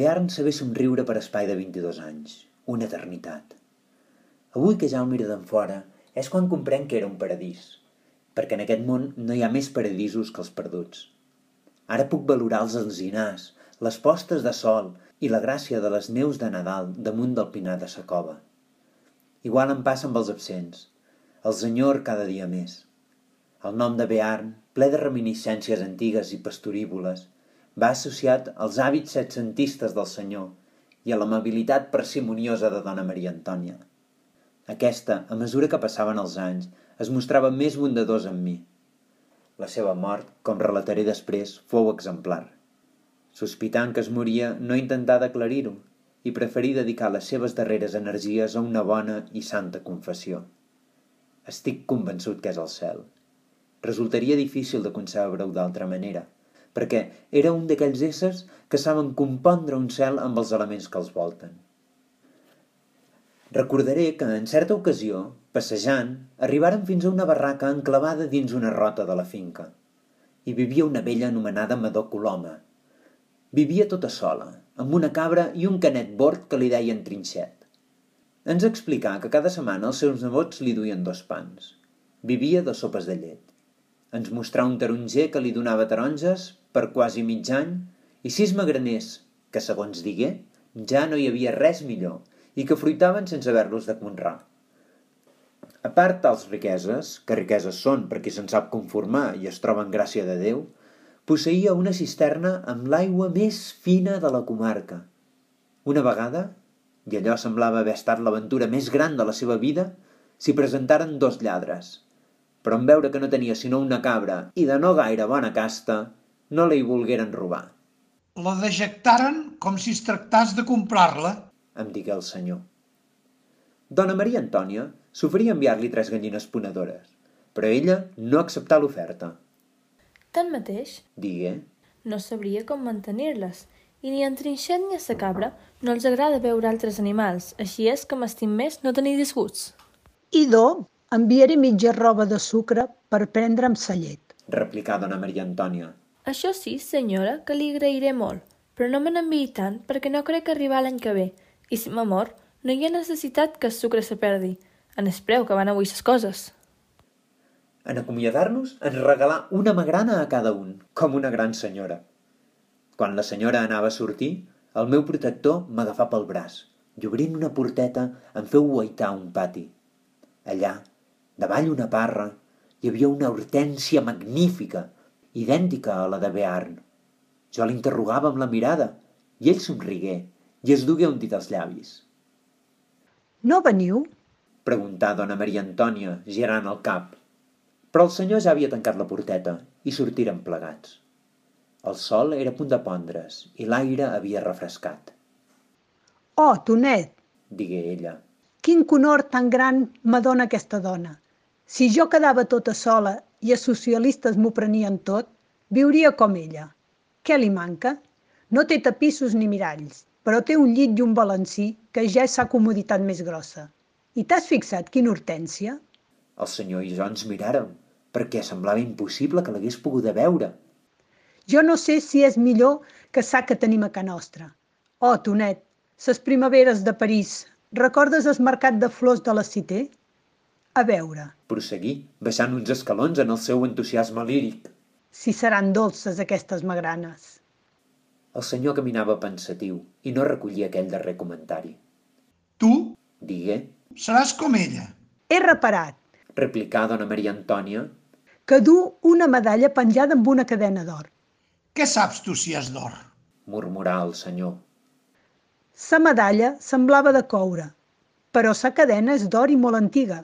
varen saber somriure per espai de 22 anys, una eternitat. Avui que ja el miro d'en fora és quan comprenc que era un paradís, perquè en aquest món no hi ha més paradisos que els perduts. Ara puc valorar els alzinars, les postes de sol i la gràcia de les neus de Nadal damunt del pinar de sa cova. Igual em passa amb els absents, els enyor cada dia més. El nom de Bearn, ple de reminiscències antigues i pastorívoles, va associat als hàbits setcentistes del senyor i a l'amabilitat parsimoniosa de dona Maria Antònia. Aquesta, a mesura que passaven els anys, es mostrava més bondadosa amb mi. La seva mort, com relataré després, fou exemplar. Sospitant que es moria, no intentà d'aclarir-ho i preferí dedicar les seves darreres energies a una bona i santa confessió. Estic convençut que és el cel. Resultaria difícil de concebre-ho d'altra manera – perquè era un d'aquells éssers que saben compondre un cel amb els elements que els volten. Recordaré que, en certa ocasió, passejant, arribaren fins a una barraca enclavada dins una rota de la finca. Hi vivia una vella anomenada Madó Coloma. Vivia tota sola, amb una cabra i un canet bord que li deien trinxet. Ens explicà que cada setmana els seus nebots li duien dos pans. Vivia de sopes de llet. Ens mostrà un taronger que li donava taronges per quasi mig any i sis magraners que, segons digué, ja no hi havia res millor i que fruitaven sense haver-los de conrar. A part tals riqueses, que riqueses són per qui se'n sap conformar i es troben gràcia de Déu, posseïa una cisterna amb l'aigua més fina de la comarca. Una vegada, i allò semblava haver estat l'aventura més gran de la seva vida, s'hi presentaren dos lladres. Però en veure que no tenia sinó una cabra i de no gaire bona casta, no li volgueren robar. La dejectaren com si es tractàs de comprar-la, em digué el senyor. Dona Maria Antònia s'oferia enviar-li tres gallines ponedores, però ella no acceptà l'oferta. Tanmateix, digué, no sabria com mantenir-les, i ni en Trinxet ni a sa cabra no els agrada veure altres animals, així és que m'estim més no tenir disgusts. Idò, enviaré mitja roba de sucre per prendre amb sa llet, replicà dona Maria Antònia, això sí, senyora, que li agrairé molt, però no me n'enviï tant perquè no crec arribar l'any que ve, i si m'amor, no hi ha necessitat que el sucre se perdi. En espreu que van avui ses coses. En acomiadar-nos, ens regalà una magrana a cada un, com una gran senyora. Quan la senyora anava a sortir, el meu protector m'agafà pel braç i obrint una porteta em feu guaitar un pati. Allà, davall una parra, hi havia una hortència magnífica, idèntica a la de Bearn. Jo l'interrogava amb la mirada i ell somrigué i es dugué un dit als llavis. No veniu? Preguntà dona Maria Antònia, girant el cap. Però el senyor ja havia tancat la porteta i sortiren plegats. El sol era a punt de pondre's i l'aire havia refrescat. Oh, Tonet! digué ella. Quin conor tan gran m'adona aquesta dona. Si jo quedava tota sola i els socialistes m'ho prenien tot, viuria com ella. Què li manca? No té tapissos ni miralls, però té un llit i un balancí que ja és sa comoditat més grossa. I t'has fixat quina hortència? El senyor i jo ens miràrem, perquè semblava impossible que l'hagués pogut veure. Jo no sé si és millor que sa que tenim a ca nostra. Oh, Tonet, ses primaveres de París, recordes el mercat de flors de la Cité? A veure. Prosseguí, baixant uns escalons en el seu entusiasme líric. Si seran dolces aquestes magranes. El senyor caminava pensatiu i no recollia aquell darrer comentari. Tu? Digué. Seràs com ella. He reparat. Replicà dona Maria Antònia. Que du una medalla penjada amb una cadena d'or. Què saps tu si és d'or? Murmurà el senyor. Sa medalla semblava de coure, però sa cadena és d'or i molt antiga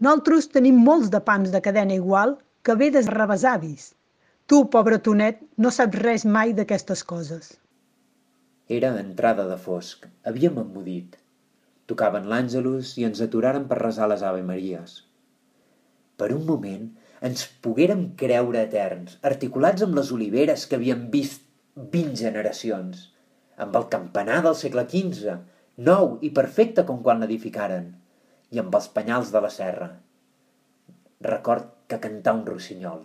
nosaltres tenim molts de pams de cadena igual que ve des rebesavis. Tu, pobre tonet, no saps res mai d'aquestes coses. Era entrada de fosc. Havíem emmudit. Tocaven l'àngelus i ens aturaren per resar les Ave Maries. Per un moment ens poguérem creure eterns, articulats amb les oliveres que havíem vist vint generacions, amb el campanar del segle XV, nou i perfecte com quan l'edificaren i amb els penyals de la serra. Record que cantà un rossinyol.